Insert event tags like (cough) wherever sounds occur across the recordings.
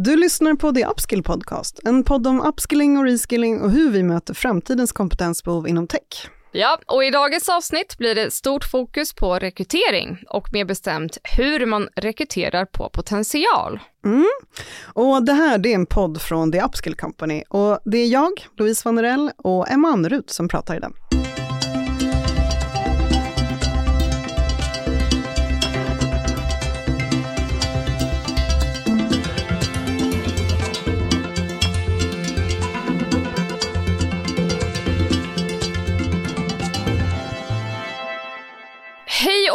Du lyssnar på The Upskill Podcast, en podd om upskilling och reskilling och hur vi möter framtidens kompetensbehov inom tech. Ja, och i dagens avsnitt blir det stort fokus på rekrytering och mer bestämt hur man rekryterar på potential. Mm. Och det här det är en podd från The Upskill Company och det är jag, Louise Vanerell och Emma Annerud som pratar i den.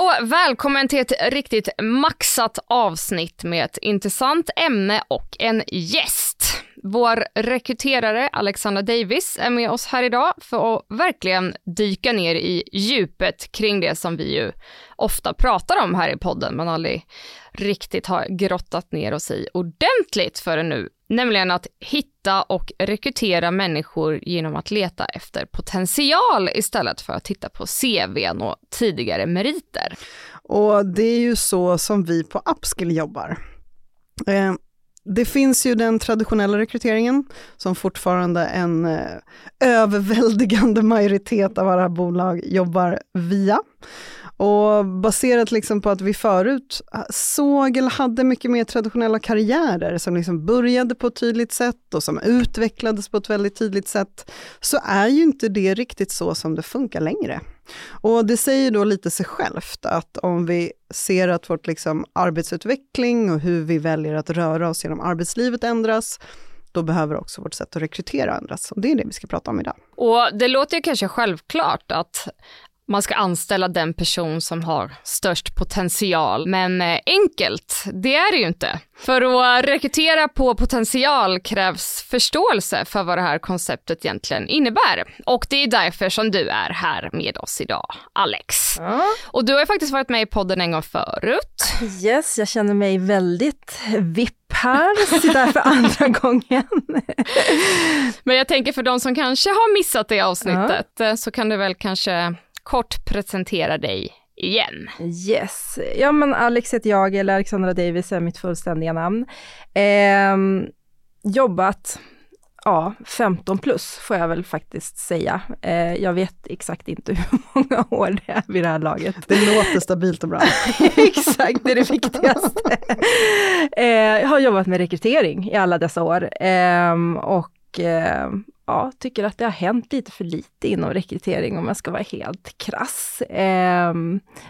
Och välkommen till ett riktigt maxat avsnitt med ett intressant ämne och en gäst. Vår rekryterare Alexandra Davis är med oss här idag för att verkligen dyka ner i djupet kring det som vi ju ofta pratar om här i podden men aldrig riktigt har grottat ner oss i ordentligt förrän nu, nämligen att hitta och rekrytera människor genom att leta efter potential istället för att titta på CVn och tidigare meriter. Och det är ju så som vi på Upskill jobbar. Eh, det finns ju den traditionella rekryteringen som fortfarande en eh, överväldigande (laughs) majoritet av alla bolag jobbar via. Och baserat liksom på att vi förut såg eller hade mycket mer traditionella karriärer som liksom började på ett tydligt sätt och som utvecklades på ett väldigt tydligt sätt, så är ju inte det riktigt så som det funkar längre. Och det säger då lite sig självt att om vi ser att vårt liksom arbetsutveckling och hur vi väljer att röra oss genom arbetslivet ändras, då behöver också vårt sätt att rekrytera ändras. Och det är det vi ska prata om idag. Och det låter ju kanske självklart att man ska anställa den person som har störst potential. Men eh, enkelt, det är det ju inte. För att rekrytera på potential krävs förståelse för vad det här konceptet egentligen innebär. Och det är därför som du är här med oss idag, Alex. Ja. Och du har ju faktiskt varit med i podden en gång förut. Yes, jag känner mig väldigt vipp här, sitter för andra (laughs) gången. Men jag tänker för de som kanske har missat det avsnittet. Eh, så kan du väl kanske kort presentera dig igen. Yes, ja men Alex heter jag, eller Alexandra Davis är mitt fullständiga namn. Eh, jobbat, ja, 15 plus får jag väl faktiskt säga. Eh, jag vet exakt inte (laughs) hur många år det är vid det här laget. Det låter stabilt och bra. (laughs) exakt, det är det viktigaste. eh, jag har jobbat med rekrytering i alla dessa år ehm, och ehm, ja, tycker att det har hänt lite för lite inom rekrytering om jag ska vara helt krass. Eh,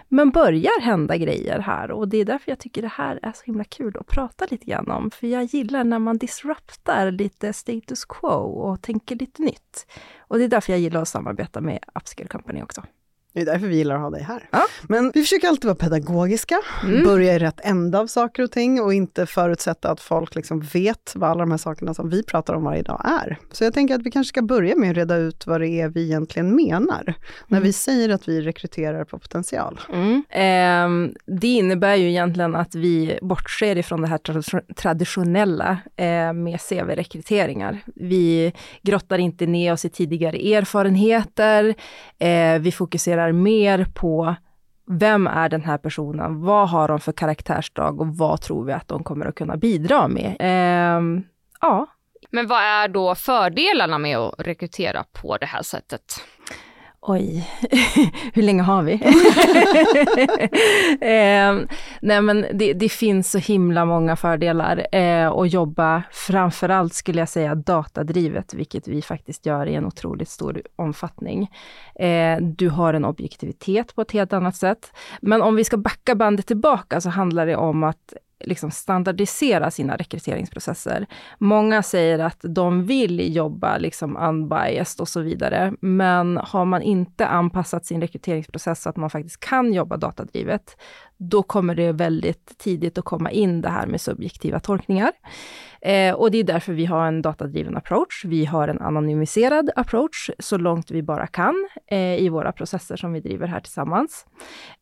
men börjar hända grejer här och det är därför jag tycker det här är så himla kul att prata lite grann om. För jag gillar när man disruptar lite status quo och tänker lite nytt. Och det är därför jag gillar att samarbeta med Upscale Company också. Det är därför vi gillar att ha dig här. Ja. Men vi försöker alltid vara pedagogiska, mm. börja i rätt ända av saker och ting och inte förutsätta att folk liksom vet vad alla de här sakerna som vi pratar om varje dag är. Så jag tänker att vi kanske ska börja med att reda ut vad det är vi egentligen menar, mm. när vi säger att vi rekryterar på potential. Mm. Eh, det innebär ju egentligen att vi bortser ifrån det här traditionella eh, med CV-rekryteringar. Vi grottar inte ner oss i tidigare erfarenheter, eh, vi fokuserar fokuserar mer på vem är den här personen? Vad har de för karaktärsdrag och vad tror vi att de kommer att kunna bidra med? Eh, ja. Men vad är då fördelarna med att rekrytera på det här sättet? Oj, (laughs) hur länge har vi? (laughs) eh, nej men det, det, finns så himla många fördelar eh, att jobba, framförallt skulle jag säga datadrivet, vilket vi faktiskt gör i en otroligt stor omfattning. Eh, du har en objektivitet på ett helt annat sätt. Men om vi ska backa bandet tillbaka så handlar det om att liksom standardisera sina rekryteringsprocesser. Många säger att de vill jobba liksom unbiased och så vidare, men har man inte anpassat sin rekryteringsprocess så att man faktiskt kan jobba datadrivet, då kommer det väldigt tidigt att komma in det här med subjektiva tolkningar. Eh, och det är därför vi har en datadriven approach. Vi har en anonymiserad approach så långt vi bara kan eh, i våra processer som vi driver här tillsammans.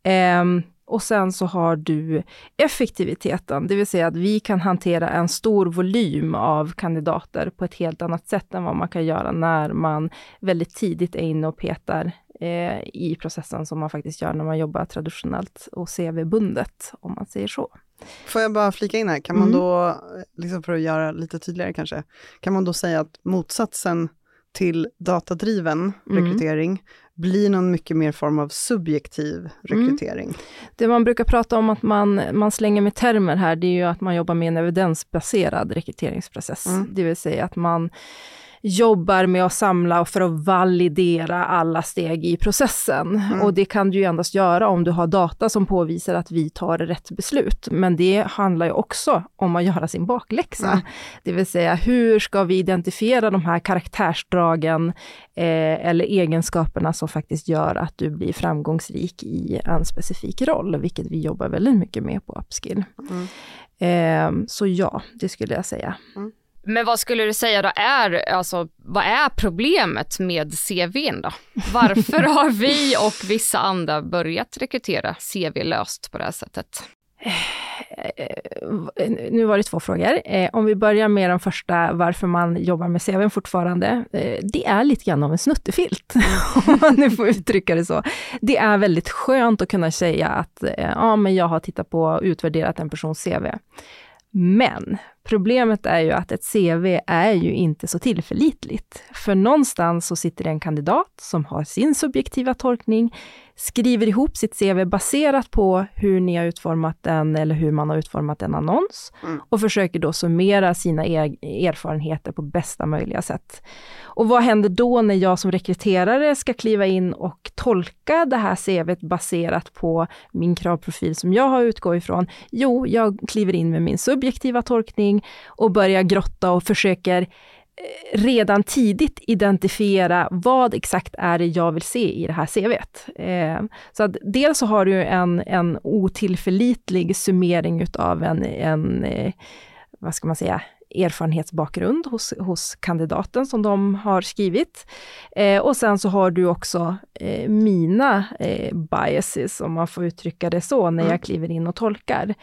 Eh, och sen så har du effektiviteten, det vill säga att vi kan hantera en stor volym av kandidater på ett helt annat sätt än vad man kan göra när man väldigt tidigt är inne och petar eh, i processen som man faktiskt gör när man jobbar traditionellt och CV-bundet, om man säger så. Får jag bara flika in här, kan man Mm. då, liksom för att göra lite tydligare kanske, kan man då säga att motsatsen till datadriven Mm. rekrytering blir någon mycket mer form av subjektiv rekrytering? Det man brukar prata om att man, man slänger med termer här, det är ju att man jobbar med en evidensbaserad rekryteringsprocess. Mm. Det vill säga att man jobbar med att samla och för att validera alla steg i processen. Mm. Och det kan du ju endast göra om du har data som påvisar att vi tar rätt beslut. Men det handlar ju också om att göra sin bakläxa. Mm. Det vill säga, hur ska vi identifiera de här karaktärsdragen eh, eller egenskaperna som faktiskt gör att du blir framgångsrik i en specifik roll, vilket vi jobbar väldigt mycket med på Upskill. Mm. Eh, så ja, det skulle jag säga. Men vad skulle du säga då är, alltså vad är problemet med CVn då? Varför (laughs) har vi och vissa andra börjat rekrytera CV löst på det här sättet? Eh, nu var det två frågor. Eh, om vi börjar med den första, varför man jobbar med CVn fortfarande. Eh, det är lite grann av en snuttefilt, (laughs) om man nu får uttrycka det så. Det är väldigt skönt att kunna säga att eh, ja, men jag har tittat på och utvärderat en persons CV. Men problemet är ju att ett CV är ju inte så tillförlitligt. För någonstans så sitter det en kandidat som har sin subjektiva tolkning, skriver ihop sitt CV baserat på hur ni har utformat den eller hur man har utformat en annons Mm. och försöker då summera sina er erfarenheter på bästa möjliga sätt. Och vad händer då när jag som rekryterare ska kliva in och tolka det här CVt baserat på min kravprofil som jag har utgått ifrån? Jo, jag kliver in med min subjektiva tolkning och börjar grotta och försöker eh, redan tidigt identifiera vad exakt är det jag vill se i det här CVt. Eh, så att dels så har du en, en otillförlitlig summering utav en, en eh, vad ska man säga, erfarenhetsbakgrund hos, hos kandidaten som de har skrivit. Eh, och sen så har du också eh, mina eh, biases, om man får uttrycka det så, när Mm. jag kliver in och tolkar.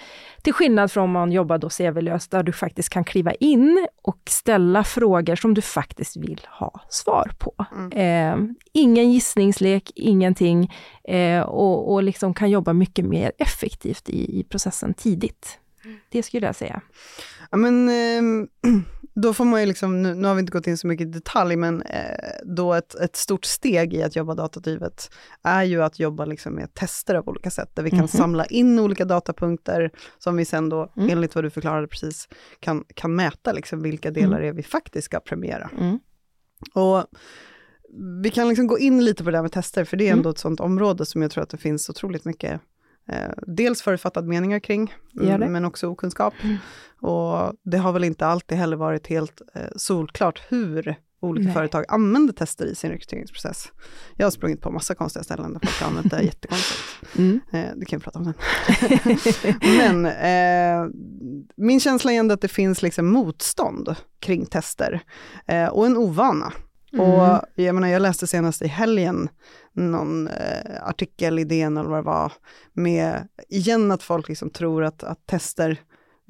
Till skillnad från om man jobbar då CV-löst, där du faktiskt kan kliva in och ställa frågor som du faktiskt vill ha svar på. Mm. Eh, ingen gissningslek, ingenting, eh, och, och liksom kan jobba mycket mer effektivt i, i processen tidigt. Det skulle jag säga. Ja, men ehm, (clears throat) då får man ju liksom, nu, nu har vi inte gått in så mycket i detalj, men eh, då ett, ett stort steg i att jobba datadrivet är ju att jobba liksom med tester av olika sätt, där vi kan Mhm. samla in olika datapunkter som vi sen då, Mm. enligt vad du förklarade precis, kan, kan mäta liksom vilka delar är vi faktiskt ska premiera. Mm. Och vi kan liksom gå in lite på det där med tester, för det är Mm. ändå ett sånt område som jag tror att det finns otroligt mycket, eh, dels förutfattad meningar kring, mm, men också okunskap. Mm. Och det har väl inte alltid heller varit helt eh, solklart hur olika Nej. företag använder tester i sin rekryteringsprocess. Jag har sprungit på massa konstiga ställen där folk har använt det (laughs) jättekonstigt. Mm. Eh, det kan vi prata om sen. (laughs) Men eh, min känsla är ändå att det finns liksom motstånd kring tester eh, och en ovana. Mm. Och jag menar, jag läste senast i helgen någon eh, artikel i DN eller vad det var, med igen att folk liksom tror att, att tester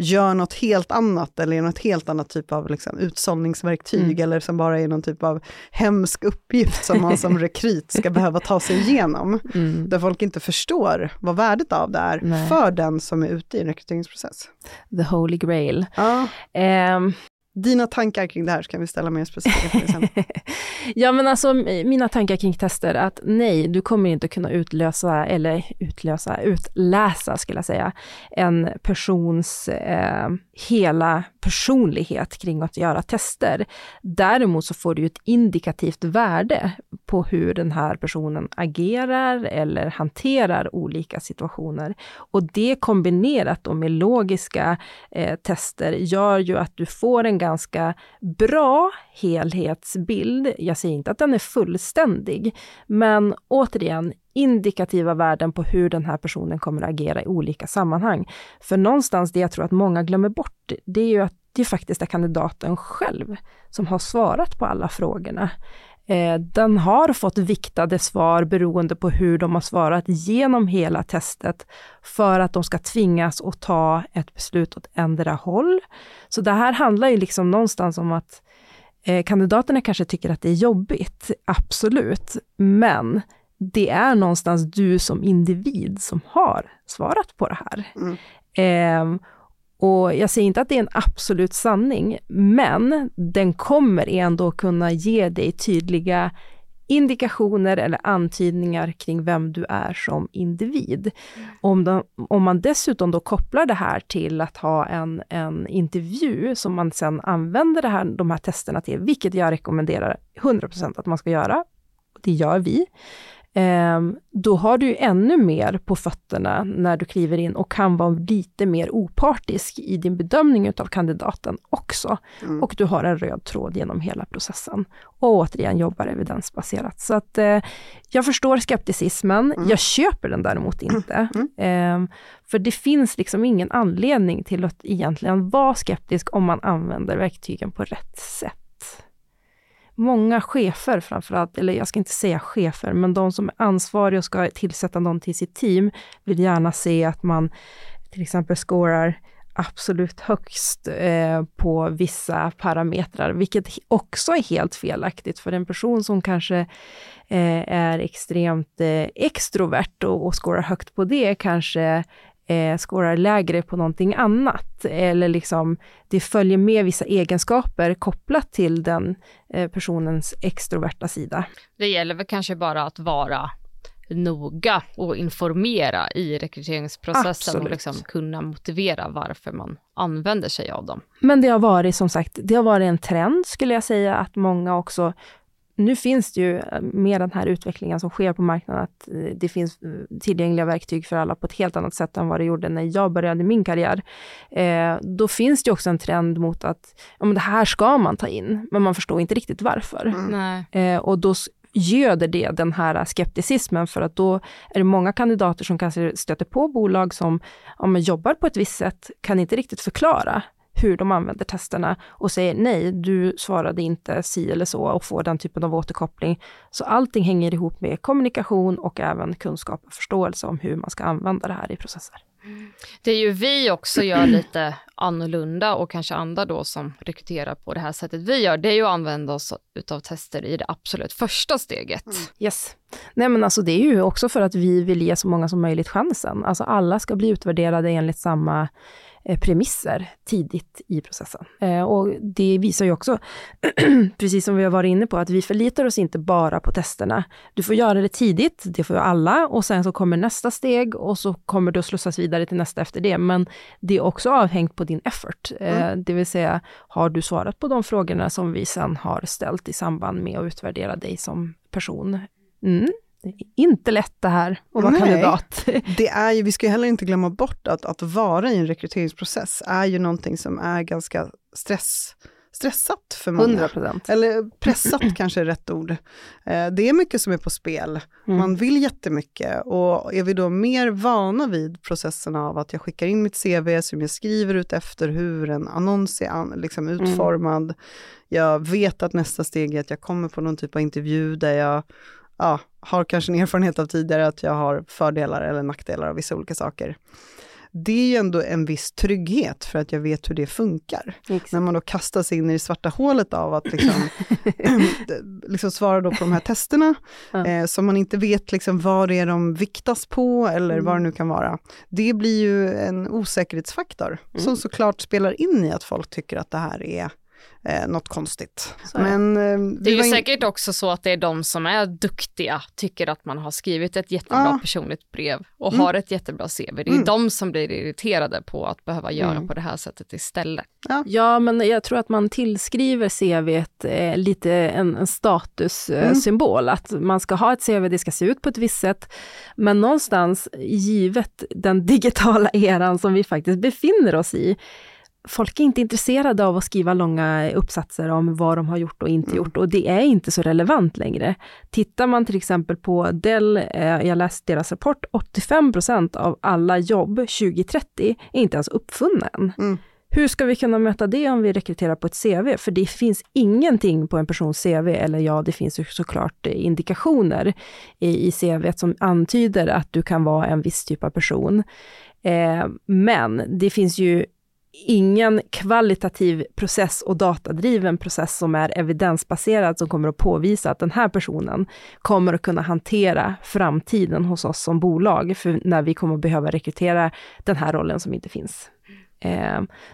gör något helt annat eller är något helt annat typ av liksom, utsållningsverktyg Mm. eller som bara är någon typ av hemsk uppgift som man som (laughs) rekryt ska behöva ta sig igenom. Mm. Där folk inte förstår vad värdet av det är Nej. för den som är ute i en rekryteringsprocess. The holy grail. Ja. Ehm, dina tankar kring det här så kan vi ställa mer specifika frågor sen. (laughs) ja men alltså mina tankar kring tester, att nej, du kommer inte kunna utlösa, eller utlösa, utläsa skulle jag säga, en persons eh, hela personlighet kring att göra tester. Däremot så får du ett indikativt värde på hur den här personen agerar eller hanterar olika situationer. Och det kombinerat då med logiska eh, tester gör ju att du får en ganska bra helhetsbild. Jag säger inte att den är fullständig, men återigen, indikativa värden på hur den här personen kommer att agera i olika sammanhang. För någonstans det jag tror att många glömmer bort, det är ju att det faktiskt är kandidaten själv som har svarat på alla frågorna. Eh, Den har fått viktade svar beroende på hur de har svarat genom hela testet för att de ska tvingas att ta ett beslut åt ändra håll. Så det här handlar ju liksom någonstans om att eh, kandidaterna kanske tycker att det är jobbigt, absolut, men det är någonstans du som individ som har svarat på det här. Mm. Eh, och jag säger inte att det är en absolut sanning, men den kommer ändå kunna ge dig tydliga indikationer eller antydningar kring vem du är som individ. Mm. Om, de, om man dessutom då kopplar det här till att ha en, en intervju som man sen använder det här, de här testerna till, vilket jag rekommenderar 100% att man ska göra, det gör vi, då har du ännu mer på fötterna när du kliver in och kan vara lite mer opartisk i din bedömning av kandidaten också. Mm. Och du har en röd tråd genom hela processen. Och återigen jobbar evidensbaserat. Så att eh, jag förstår skepticismen, mm. jag köper den däremot inte. Mm. Eh, för det finns liksom ingen anledning till att egentligen vara skeptisk om man använder verktygen på rätt sätt många chefer framförallt, eller jag ska inte säga chefer, men de som är ansvariga och ska tillsätta någon till sitt team, vill gärna se att man till exempel scorar absolut högst eh, på vissa parametrar, vilket också är helt felaktigt för en person som kanske eh, är extremt eh, extrovert och, och scorar högt på det kanske eh, skårar lägre på någonting annat. Eller liksom, det följer med vissa egenskaper kopplat till den eh, personens extroverta sida. Det gäller väl kanske bara att vara noga och informera i rekryteringsprocessen Absolut. och liksom kunna motivera varför man använder sig av dem. Men det har varit som sagt, det har varit en trend skulle jag säga att många också nu finns det ju eh, med den här utvecklingen som sker på marknaden, att eh, det finns eh, tillgängliga verktyg för alla på ett helt annat sätt än vad det gjorde när jag började min karriär. Eh, då finns det också en trend mot att ja, men det här ska man ta in, men man förstår inte riktigt varför. Mm. Eh, och då göder det den här skepticismen för att då är det många kandidater som kanske stöter på bolag som ja, jobbar på ett visst sätt, kan inte riktigt förklara hur de använder testerna och säger nej, du svarade inte si eller så och får den typen av återkoppling. Så allting hänger ihop med kommunikation och även kunskap och förståelse om hur man ska använda det här i processer. Det är ju vi också gör (clears throat) lite annorlunda och kanske andra då som rekryterar på det här sättet vi gör, det är ju att använda oss utav tester i det absolut första steget. Mm. Yes. Nej men alltså det är ju också för att vi vill ge så många som möjligt chansen. Alltså alla ska bli utvärderade enligt samma premisser tidigt i processen. Eh, och det visar ju också, (clears throat) precis som vi har varit inne på, att vi förlitar oss inte bara på testerna. Du får göra det tidigt, det får alla, och sen så kommer nästa steg och så kommer du att slussas vidare till nästa efter det. Men det är också avhängt på din effort, eh, mm. det vill säga, har du svarat på de frågorna som vi sen har ställt i samband med att utvärdera dig som person? Mm, det är inte lätt det här att vara Nej, kandidat. Det är ju, vi ska ju heller inte glömma bort att, att vara i en rekryteringsprocess är ju någonting som är ganska stress, stressat för många. 100%. Eller pressat (clears throat) kanske är rätt ord. Eh, det är mycket som är på spel. Mm. Man vill jättemycket och är vi då mer vana vid processen av att jag skickar in mitt CV som jag skriver ut efter hur en annons är liksom mm. utformad. Jag vet att nästa steg är att jag kommer på någon typ av intervju där jag ja, har kanske en erfarenhet av tidigare att jag har fördelar eller nackdelar av vissa olika saker. Det är ju ändå en viss trygghet för att jag vet hur det funkar. Exakt. När man då kastas in i det svarta hålet av att liksom, (laughs) liksom svara då på de här testerna, ja. eh, som man inte vet liksom vad det är de viktas på eller mm. vad det nu kan vara. Det blir ju en osäkerhetsfaktor mm. som såklart spelar in i att folk tycker att det här är eh, något konstigt. Men, eh, det är ju in... säkert också så att det är de som är duktiga, tycker att man har skrivit ett jättebra ah. personligt brev och mm. har ett jättebra CV. Det är mm. de som blir irriterade på att behöva göra mm. på det här sättet istället. Ja. ja, men jag tror att man tillskriver CV eh, lite en, en statussymbol, mm. att man ska ha ett CV, det ska se ut på ett visst sätt, men någonstans givet den (laughs) digitala eran som vi faktiskt befinner oss i, folk är inte intresserade av att skriva långa uppsatser om vad de har gjort och inte mm. gjort och det är inte så relevant längre. Tittar man till exempel på Dell, eh, jag läste deras rapport, 85% av alla jobb 2030 är inte ens uppfunna än. Mm. Hur ska vi kunna möta det om vi rekryterar på ett CV? För det finns ingenting på en persons CV, eller ja, det finns ju såklart indikationer i, i CV som antyder att du kan vara en viss typ av person. Eh, men det finns ju ingen kvalitativ process och datadriven process som är evidensbaserad, som kommer att påvisa att den här personen kommer att kunna hantera framtiden hos oss som bolag, för när vi kommer att behöva rekrytera den här rollen som inte finns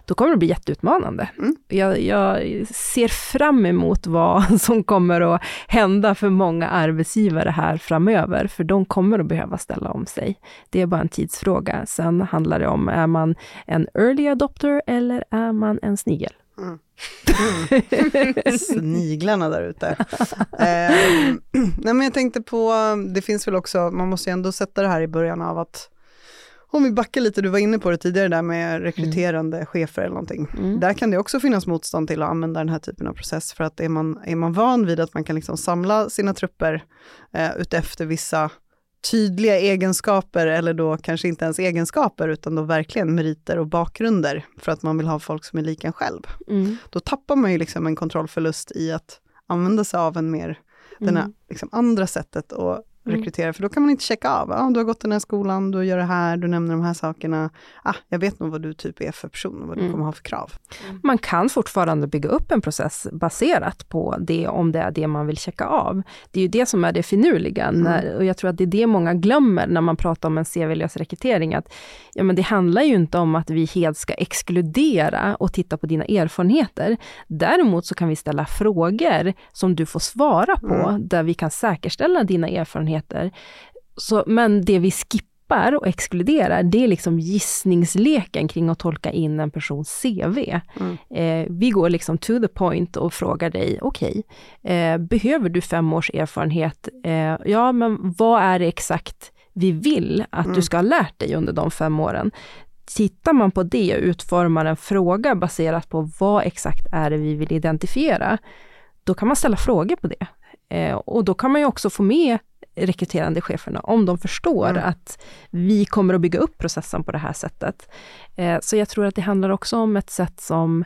då kommer det bli jätteutmanande. Mm. Jag, jag, ser fram emot (laughs) vad som kommer att hända för många arbetsgivare här framöver, för de kommer att behöva ställa om sig. Det är bara en tidsfråga. Sen handlar det om, är man en early adopter eller är man en snigel? Mm. Mm. (laughs) Sniglarna där ute. Eh, (clears throat) nej men jag tänkte på, det finns väl också, man måste ju ändå sätta det här i början av att om vi backar lite, du var inne på det tidigare där med rekryterande mm. chefer eller någonting. Mm. Där kan det också finnas motstånd till att använda den här typen av process, för att är man, är man van vid att man kan liksom samla sina trupper eh, utefter vissa tydliga egenskaper, eller då kanske inte ens egenskaper, utan då verkligen meriter och bakgrunder, för att man vill ha folk som är lika en själv. Mm. Då tappar man ju liksom en kontrollförlust i att använda sig av en mer, mm. den här liksom andra sättet att Mm. rekrytera, för då kan man inte checka av. Ah, du har gått den här skolan, du gör det här, du nämner de här sakerna. Ah, jag vet nog vad du typ är för person och vad mm. du kommer ha för krav. Mm. Man kan fortfarande bygga upp en process baserat på det, om det är det man vill checka av. Det är ju det som är det finurliga, mm. när, och jag tror att det är det många glömmer när man pratar om en CV-lös rekrytering, att ja, men det handlar ju inte om att vi helt ska exkludera och titta på dina erfarenheter. Däremot så kan vi ställa frågor som du får svara på, mm. där vi kan säkerställa dina erfarenheter erfarenheter. Så, men det vi skippar och exkluderar, det är liksom gissningsleken kring att tolka in en persons CV. Mm. Eh, vi går liksom to the point och frågar dig, okej, okay, eh, behöver du fem års erfarenhet? Eh, ja, men vad är det exakt vi vill att mm. du ska ha lärt dig under de fem åren? Tittar man på det och utformar en fråga baserat på vad exakt är det vi vill identifiera, då kan man ställa frågor på det. Eh, och då kan man ju också få med rekryterande cheferna, om de förstår mm. att vi kommer att bygga upp processen på det här sättet. Eh, så jag tror att det handlar också om ett sätt som,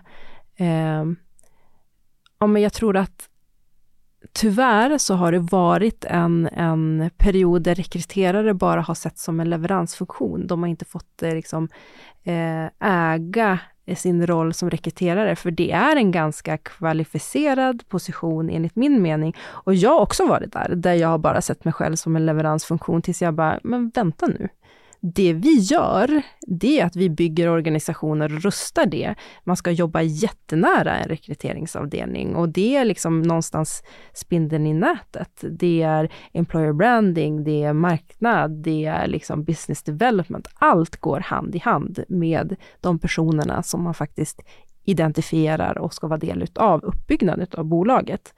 eh, ja men jag tror att tyvärr så har det varit en, en period där rekryterare bara har sett som en leveransfunktion. De har inte fått eh, liksom, eh, äga sin roll som rekryterare, för det är en ganska kvalificerad position enligt min mening. Och jag har också varit där, där jag bara sett mig själv som en leveransfunktion tills jag bara, men vänta nu det vi gör, det är att vi bygger organisationer och rustar det. Man ska jobba jättenära en rekryteringsavdelning och det är liksom någonstans spindeln i nätet. Det är employer branding, det är marknad, det är liksom business development. Allt går hand i hand med de personerna som man faktiskt identifierar och ska vara del av uppbyggnaden av bolaget.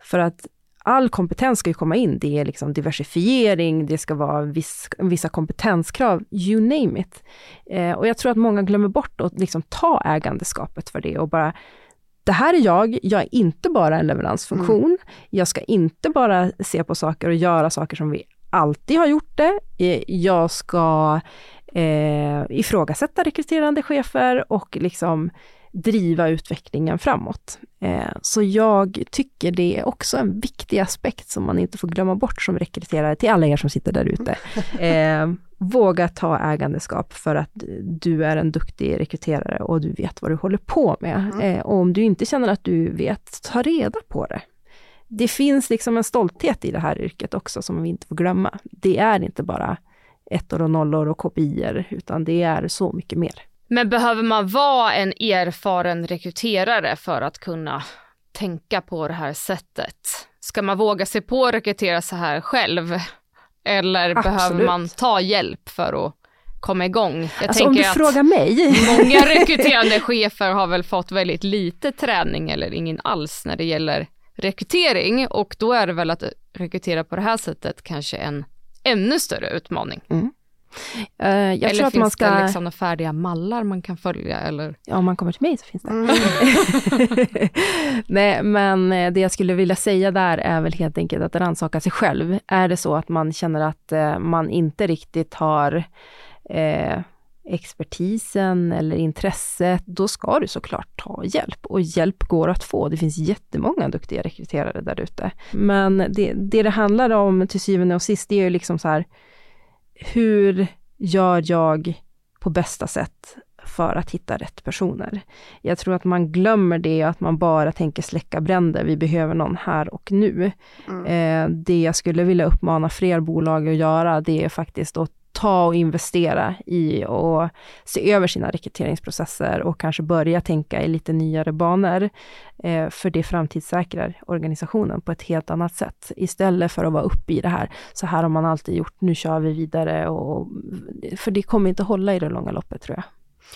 För att all kompetens ska ju komma in. Det är liksom diversifiering, det ska vara viss, vissa kompetenskrav, you name it. Eh, och jag tror att många glömmer bort att liksom ta ägandeskapet för det och bara det här är jag, jag är inte bara en leveransfunktion. Mm. Jag ska inte bara se på saker och göra saker som vi alltid har gjort det. Eh, jag ska eh, ifrågasätta rekryterande chefer och liksom driva utvecklingen framåt. Eh, så jag tycker det är också en viktig aspekt som man inte får glömma bort som rekryterare, till alla er som sitter där ute. (laughs) Eh, våga ta ägandeskap för att du är en duktig rekryterare och du vet vad du håller på med. Mm. Eh, och om du inte känner att du vet, ta reda på det. Det finns liksom en stolthet i det här yrket också som vi inte får glömma. Det är inte bara ettor och nollor och kopior, utan det är så mycket mer. Men behöver man vara en erfaren rekryterare för att kunna tänka på det här sättet? Ska man våga sig på att rekrytera så här själv? Eller Absolut. behöver man ta hjälp för att komma igång? Jag alltså om du frågar mig? Många (laughs) rekryterande chefer har väl fått väldigt lite träning eller ingen alls när det gäller rekrytering och då är det väl att rekrytera på det här sättet kanske en ännu större utmaning. Mm. Uh, jag eller tror att man ska... finns det liksom några färdiga mallar man kan följa? Eller? Ja, om man kommer till mig så finns det. Mm. (laughs) Nej, men eh, det jag skulle vilja säga där är väl helt enkelt att rannsaka sig själv. Är det så att man känner att uh, man inte riktigt har uh, expertisen eller intresset, då ska du såklart ta hjälp. Och hjälp går att få. Det finns jättemånga duktiga rekryterare där ute. Men det, det det handlar om till syvende och sist, det är ju liksom så här, hur gör jag på bästa sätt för att hitta rätt personer. Jag tror att man glömmer det att man bara tänker släcka bränder. Vi behöver någon här och nu. Mm. Eh, det jag skulle vilja uppmana fler bolag att göra, det är faktiskt att ta och investera i och se över sina rekryteringsprocesser och kanske börja tänka i lite nyare banor. Eh, för det framtidssäkrar organisationen på ett helt annat sätt. Istället för att vara uppe i det här, så här har man alltid gjort, nu kör vi vidare. Och, för det kommer inte hålla i det långa loppet tror jag.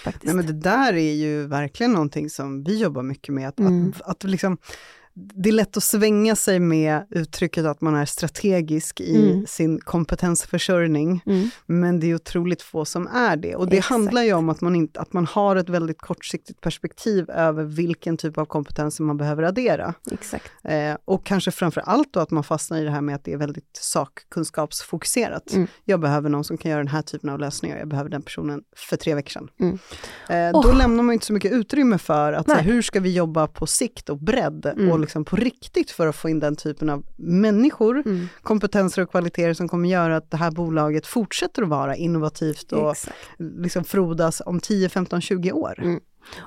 Faktiskt. Nej, men det där är ju verkligen någonting som vi jobbar mycket med, att, mm. att, att liksom det är lätt att svänga sig med uttrycket att man är strategisk i mm. sin kompetensförsörjning, mm. men det är otroligt få som är det. Och det Exakt. handlar ju om att man, inte, att man har ett väldigt kortsiktigt perspektiv över vilken typ av kompetenser man behöver addera. Eh, och kanske framför allt då att man fastnar i det här med att det är väldigt sakkunskapsfokuserat. Mm. Jag behöver någon som kan göra den här typen av lösningar, jag behöver den personen för tre veckor sedan. Mm. Eh, oh. Då lämnar man inte så mycket utrymme för att här, hur ska vi jobba på sikt och bredd mm. och liksom på riktigt för att få in den typen av människor, mm. kompetenser och kvaliteter som kommer göra att det här bolaget fortsätter att vara innovativt och liksom frodas om 10, 15, 20 år. Mm.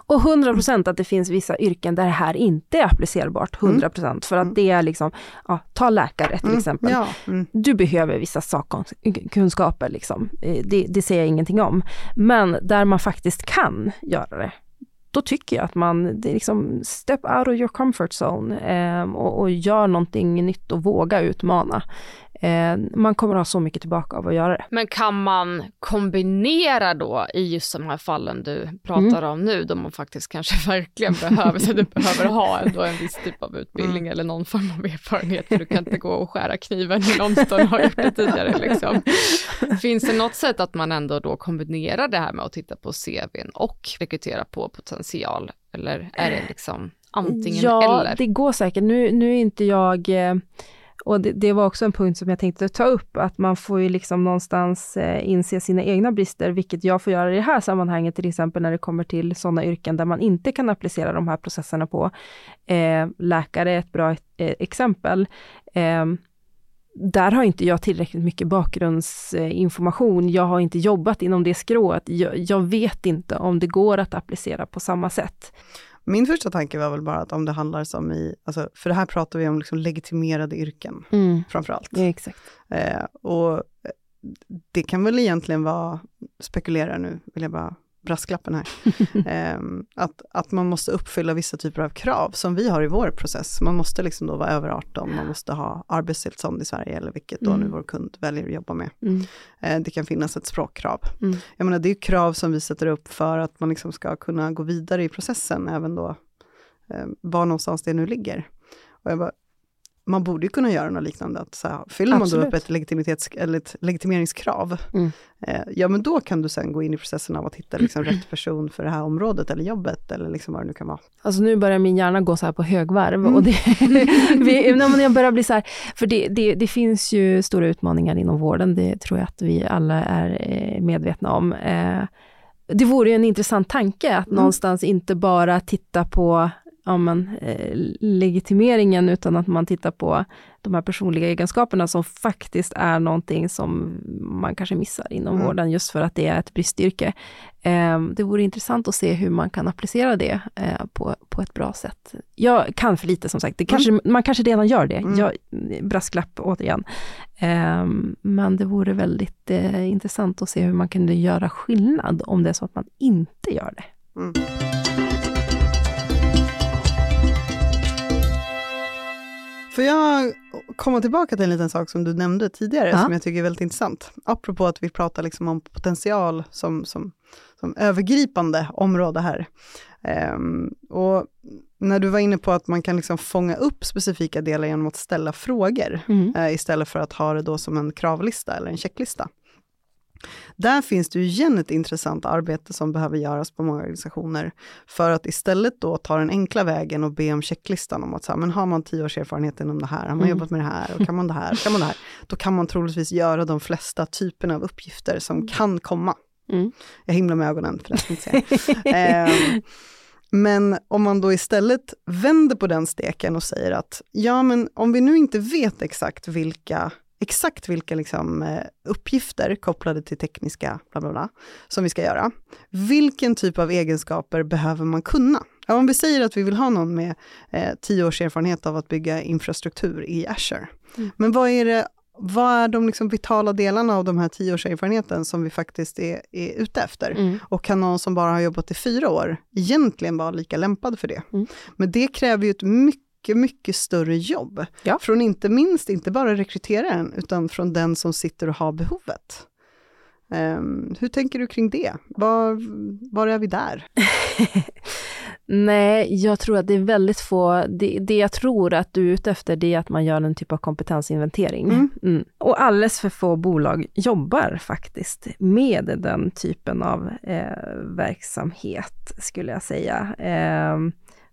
Och 100 procent att det finns vissa yrken där det här inte är applicerbart, 100 mm. procent. För att mm. det är liksom, ja, ta läkare till mm. exempel. Ja. Du behöver vissa sakkunskaper, liksom. Eh, det, det säger jag ingenting om. Men där man faktiskt kan göra det, då tycker jag att man det är liksom step out of your comfort zone eh, och, och, gör någonting nytt och våga utmana. Eh, man kommer ha så mycket tillbaka av att göra det. Men kan man kombinera då i just de här fallen du pratar mm. om nu, då man faktiskt kanske (laughs) verkligen behöver, så du behöver ha ändå en viss typ av utbildning mm. eller någon form av erfarenhet, för du kan inte gå och skära kniven i någon som har gjort det tidigare. Liksom. Finns det något sätt att man ändå då kombinerar det här med att titta på CVn och rekrytera på potential, eller är det liksom antingen ja, eller? Ja, det går säkert. Nu, nu är inte jag eh och det, det, var också en punkt som jag tänkte ta upp, att man får ju liksom någonstans eh, inse sina egna brister, vilket jag får göra i det här sammanhanget, till exempel när det kommer till sådana yrken där man inte kan applicera de här processerna på. Eh, läkare är ett bra eh, exempel. Eh, där har inte jag tillräckligt mycket bakgrundsinformation. Jag har inte jobbat inom det skrået. Jag, jag vet inte om det går att applicera på samma sätt. Min första tanke var väl bara att om det handlar som i, alltså, för det här pratar vi om liksom legitimerade yrken mm. framför allt. Ja, exakt. Eh, och det kan väl egentligen vara, spekulera nu, vill jag bara brasklappen här, (laughs) eh, att, att man måste uppfylla vissa typer av krav som vi har i vår process. Man måste liksom då vara över 18, man måste ha arbetstillstånd i Sverige eller vilket då mm. nu vår kund väljer att jobba med. Mm. Eh, det kan finnas ett språkkrav. Mm. Jag menar det är krav som vi sätter upp för att man liksom ska kunna gå vidare i processen, även då eh, var någonstans det nu ligger. Och jag bara, man borde ju kunna göra något liknande. Att så här, fyller Absolut. man då upp ett, legitimitets, eller ett legitimeringskrav, mm. eh, ja men då kan du sen gå in i processen av att hitta liksom, rätt (clears throat) person för det här området eller jobbet eller liksom vad det nu kan vara. Alltså nu börjar min hjärna gå så här på högvarv mm. och det, (laughs) (laughs) vi, när jag börjar bli så här, för det, det, det, finns ju stora utmaningar inom vården, det tror jag att vi alla är eh, medvetna om. Eh, det vore en intressant tanke att mm. någonstans inte bara titta på ja, men, eh, legitimeringen, utan att man tittar på de här personliga egenskaperna som faktiskt är någonting som man kanske missar inom mm. vården, just för att det är ett bristyrke. Eh, det vore intressant att se hur man kan applicera det eh, på, på ett bra sätt. Jag kan för lite som sagt, det kanske, mm. man kanske redan gör det. Mm. Jag, brasklapp återigen. Eh, men det vore väldigt eh, intressant att se hur man kunde göra skillnad om det är så att man inte gör det. Mm. Får jag komma tillbaka till en liten sak som du nämnde tidigare, ja. som jag tycker är väldigt intressant. Apropå att vi pratar liksom om potential som, som, som övergripande område här. Um, och när du var inne på att man kan liksom fånga upp specifika delar genom att ställa frågor, mm. uh, istället för att ha det då som en kravlista eller en checklista. Där finns det ju igen ett intressant arbete som behöver göras på många organisationer, för att istället då ta den enkla vägen och be om checklistan om att så här, men har man tio års erfarenhet inom det här, har man mm. jobbat med det här, och kan man det här, kan man det här, då kan man troligtvis göra de flesta typerna av uppgifter som mm. kan komma. Mm. Jag himlar med ögonen för det inte (laughs) eh, men om man då istället vänder på den steken och säger att, ja men om vi nu inte vet exakt vilka exakt vilka liksom, eh, uppgifter kopplade till tekniska bla, bla, bla, som vi ska göra. Vilken typ av egenskaper behöver man kunna? Om vi säger att vi vill ha någon med eh, tio års erfarenhet av att bygga infrastruktur i Azure, mm. men vad är det vad är de liksom vitala delarna av de här tio års erfarenheten som vi faktiskt är, är ute efter? Mm. Och kan någon som bara har jobbat i fyra år egentligen vara lika lämpad för det? Mm. Men det kräver ju ett mycket, mycket större jobb. Ja. Från inte minst, inte bara rekryteraren, utan från den som sitter och har behovet. Um, hur tänker du kring det? Var, var är vi där? (laughs) Nej, jag tror att det är väldigt få, det, det jag tror att du är ute efter det är att man gör en typ av kompetensinventering. Mm. Mm. Och alldeles för få bolag jobbar faktiskt med den typen av eh, verksamhet, skulle jag säga. Eh,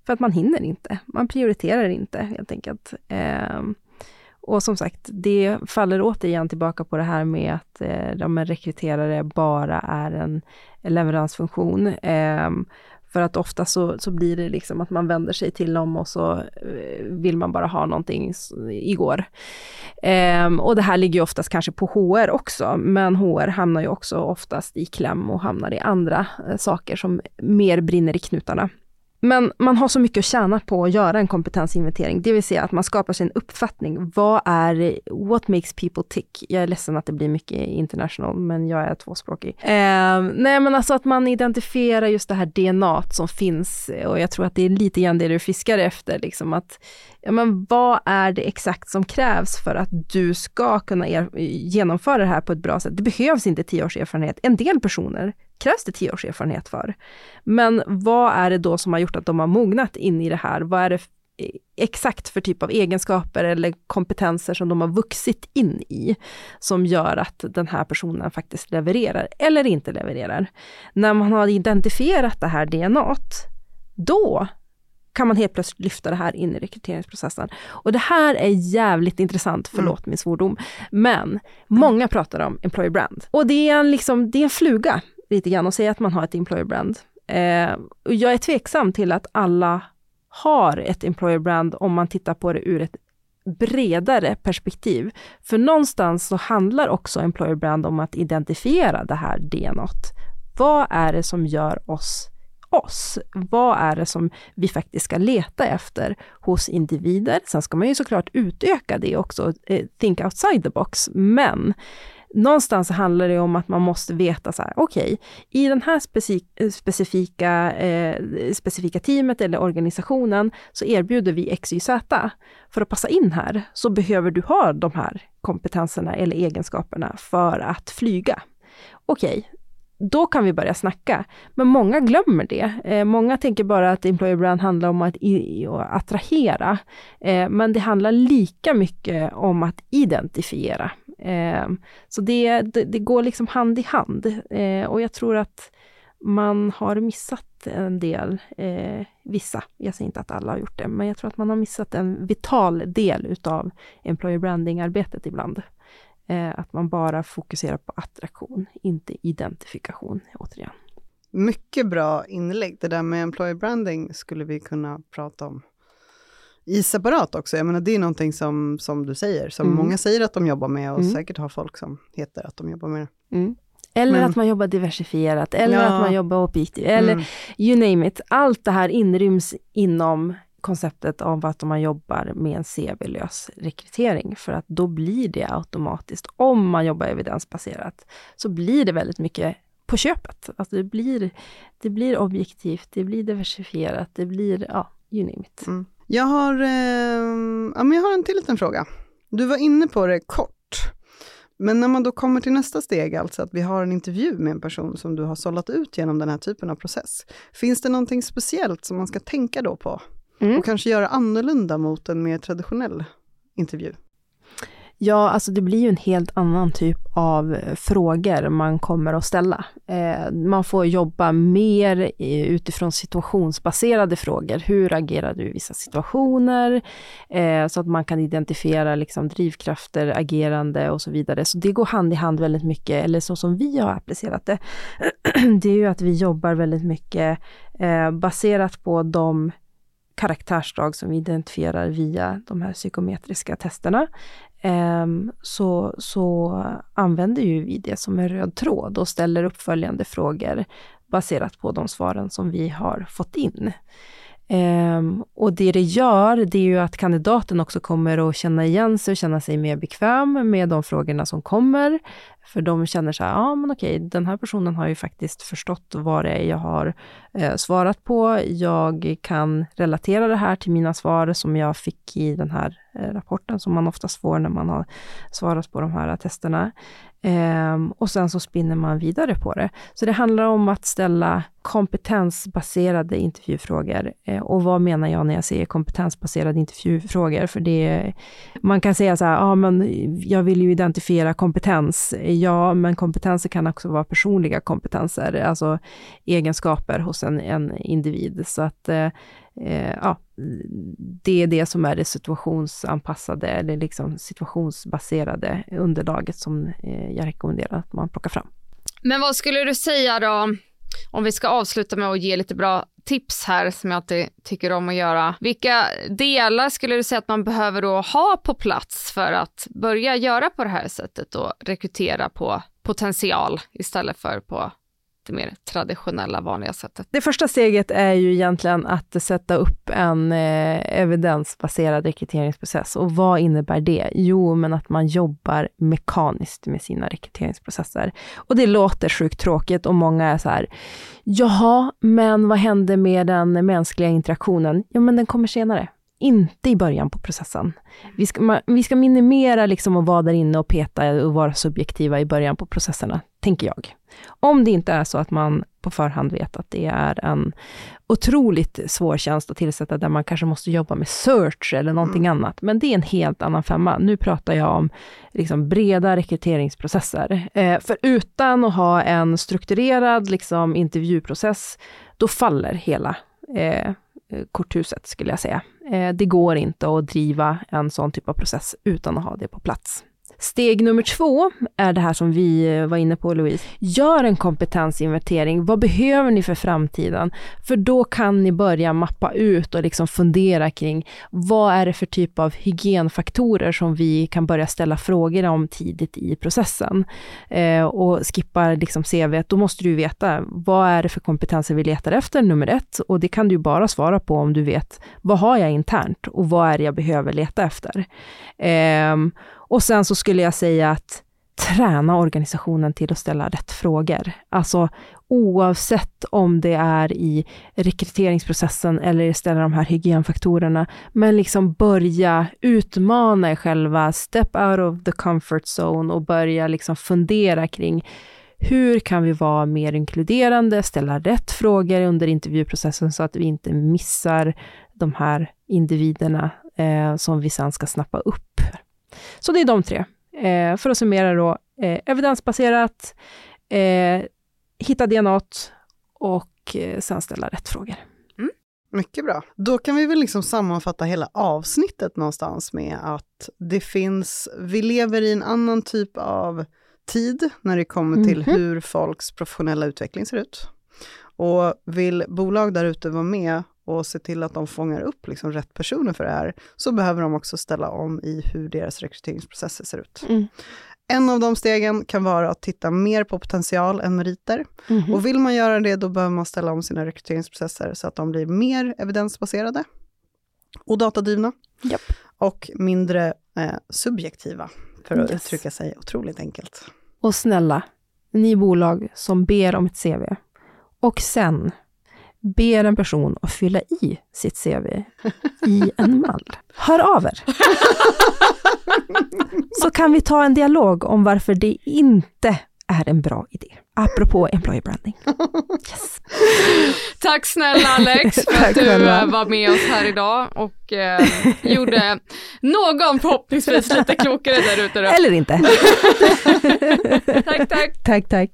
för att man hinner inte, man prioriterar inte helt enkelt. Eh, och som sagt, det faller återigen tillbaka på det här med att eh, de rekryterare bara är en leveransfunktion. Eh, för att ofta så, så blir det liksom att man vänder sig till dem och så eh, vill man bara ha någonting igår. Ehm, och det här ligger ju oftast kanske på HR också, men HR hamnar ju också oftast i kläm och hamnar i andra eh, saker som mer brinner i knutarna. Men man har så mycket att tjäna på att göra en kompetensinventering, det vill säga att man skapar sig en uppfattning. Vad är, what makes people tick? Jag är ledsen att det blir mycket international, men jag är tvåspråkig. Eh, nej, men alltså att man identifierar just det här DNA som finns och jag tror att det är lite grann det du fiskar efter, liksom att ja, men vad är det exakt som krävs för att du ska kunna er, genomföra det här på ett bra sätt? Det behövs inte tio års erfarenhet. En del personer krävs det tio års erfarenhet för. Men vad är det då som har gjort att de har mognat in i det här? Vad är det exakt för typ av egenskaper eller kompetenser som de har vuxit in i, som gör att den här personen faktiskt levererar eller inte levererar. När man har identifierat det här DNA, då kan man helt plötsligt lyfta det här in i rekryteringsprocessen. Och det här är jävligt intressant, förlåt mm. min svordom, men många pratar om employer brand. Och det är en, liksom, det är en fluga lite grann och säga att man har ett employer brand. Eh, och jag är tveksam till att alla har ett employer brand om man tittar på det ur ett bredare perspektiv. För någonstans så handlar också employer brand om att identifiera det här DNAt. Vad är det som gör oss oss? Vad är det som vi faktiskt ska leta efter hos individer? Sen ska man ju såklart utöka det också, eh, think outside the box, men någonstans handlar det om att man måste veta så här, okej, okay, i den här specifika, eh, specifika teamet eller organisationen så erbjuder vi XYZ. För att passa in här så behöver du ha de här kompetenserna eller egenskaperna för att flyga. Okej, okay, då kan vi börja snacka. Men många glömmer det. Eh, många tänker bara att employer brand handlar om att i, attrahera. Eh, men det handlar lika mycket om att identifiera. Eh, så det, det, det, går liksom hand i hand. Eh, och jag tror att man har missat en del, eh, vissa, jag säger inte att alla har gjort det, men jag tror att man har missat en vital del utav employer branding-arbetet ibland. Eh, att man bara fokuserar på attraktion, inte identifikation, återigen. Mycket bra inlägg. Det där med employer branding skulle vi kunna prata om i separat också. Jag menar, det är någonting som, som du säger, som mm. många säger att de jobbar med och mm. säkert har folk som heter att de jobbar med det. Mm. Eller Men, att man jobbar diversifierat, eller ja. att man jobbar objektivt, eller mm. you name it. Allt det här inryms inom konceptet av att man jobbar med en CV-lös rekrytering, för att då blir det automatiskt, om man jobbar evidensbaserat, så blir det väldigt mycket på köpet. Alltså det blir, det blir objektivt, det blir diversifierat, det blir, ja, you name it. Mm. Jag har, eh, ja, men jag har en till liten fråga. Du var inne på det kort. Men när man då kommer till nästa steg, alltså att vi har en intervju med en person som du har sållat ut genom den här typen av process. Finns det någonting speciellt som man ska tänka då på? Mm. Och kanske göra annorlunda mot en mer traditionell intervju? Ja, alltså det blir ju en helt annan typ av eh, frågor man kommer att ställa. Eh, man får jobba mer utifrån situationsbaserade frågor. Hur agerar du i vissa situationer? Eh, så att man kan identifiera liksom drivkrafter, agerande och så vidare. Så det går hand i hand väldigt mycket, eller så som vi har applicerat det, (clears throat) det är ju att vi jobbar väldigt mycket baserat på de karaktärsdrag som vi identifierar via de här psykometriska testerna. Ehm, så, så använder ju vi det som en röd tråd och ställer uppföljande frågor baserat på de svaren som vi har fått in. Um, och det det gör, det är ju att kandidaten också kommer att känna igen sig och känna sig mer bekväm med de frågorna som kommer. För de känner så här, ja men okej, den här personen har ju faktiskt förstått vad det är jag har eh, svarat på. Jag kan relatera det här till mina svar som jag fick i den här eh, rapporten, som man oftast får när man har svarat på de här testerna. Um, och sen så spinner man vidare på det. Så det handlar om att ställa kompetensbaserade intervjufrågor. Uh, och vad menar jag när jag säger kompetensbaserade intervjufrågor? För det, man kan säga så här, ja ah, men jag vill ju identifiera kompetens. Ja, men kompetenser kan också vara personliga kompetenser, alltså egenskaper hos en, en individ. Så att uh, eh, ja, det är det som är det situationsanpassade eller liksom situationsbaserade underlaget som eh, jag rekommenderar att man plockar fram. Men vad skulle du säga då, om vi ska avsluta med att ge lite bra tips här som jag alltid tycker om att göra. Vilka delar skulle du säga att man behöver då ha på plats för att börja göra på det här sättet och rekrytera på potential istället för på lite mer traditionella vanliga sättet. Det första steget är ju egentligen att sätta upp en eh, evidensbaserad rekryteringsprocess. Och vad innebär det? Jo, men att man jobbar mekaniskt med sina rekryteringsprocesser. Och det låter sjukt tråkigt och många är så här, jaha, men vad händer med den mänskliga interaktionen? Ja, men den kommer senare inte i början på processen. Vi ska, man, vi ska minimera liksom att vara där inne och peta och vara subjektiva i början på processerna, tänker jag. Om det inte är så att man på förhand vet att det är en otroligt svår tjänst att tillsätta, där man kanske måste jobba med search eller någonting mm. annat. Men det är en helt annan femma. Nu pratar jag om liksom breda rekryteringsprocesser. Eh, för utan att ha en strukturerad liksom, intervjuprocess, då faller hela eh, Eh, korthuset, skulle jag säga. Eh, det går inte att driva en sån typ av process utan att ha det på plats. Steg nummer två är det här som vi eh, var inne på Louise. Gör en kompetensinventering. Vad behöver ni för framtiden? För då kan ni börja mappa ut och liksom fundera kring vad är det för typ av hygienfaktorer som vi kan börja ställa frågor om tidigt i processen. Eh, och skippar liksom CV, då måste du veta vad är det för kompetenser vi letar efter, nummer ett. Och det kan du bara svara på om du vet vad har jag internt och vad är det jag behöver leta efter. Eh, och sen så skulle jag säga att träna organisationen till att ställa rätt frågor. Alltså oavsett om det är i rekryteringsprocessen eller ställa de här hygienfaktorerna, men liksom börja utmana er själva, step out of the comfort zone och börja liksom fundera kring hur kan vi vara mer inkluderande, ställa rätt frågor under intervjuprocessen så att vi inte missar de här individerna eh, som vi sen ska snappa upp. Så det är de tre. Eh, för att summera då, eh, evidensbaserat, eh, hitta DNA och eh, sen ställa rätt frågor. Mm. Mycket bra. Då kan vi väl liksom sammanfatta hela avsnittet någonstans med att det finns, vi lever i en annan typ av tid när det kommer till mm -hmm. hur folks professionella utveckling ser ut. Och vill bolag där ute vara med och se till att de fångar upp liksom rätt personer för det här, så behöver de också ställa om i hur deras rekryteringsprocesser ser ut. Mm. En av de stegen kan vara att titta mer på potential än meriter. Mm. Och vill man göra det, då behöver man ställa om sina rekryteringsprocesser så att de blir mer evidensbaserade och datadrivna. Yep. Och mindre eh, subjektiva, för att yes. uttrycka sig otroligt enkelt. Och snälla, ni bolag som ber om ett CV och sen ber en person att fylla i sitt CV i en mall. Hör av er! (laughs) Så kan vi ta en dialog om varför det inte är en bra idé. Apropå employer branding. Yes. Tack snälla Alex (laughs) för att du eh, var med oss här idag och eh, gjorde någon förhoppningsvis lite klokare där ute. Eller inte. (laughs) tack, tack. Tack, tack.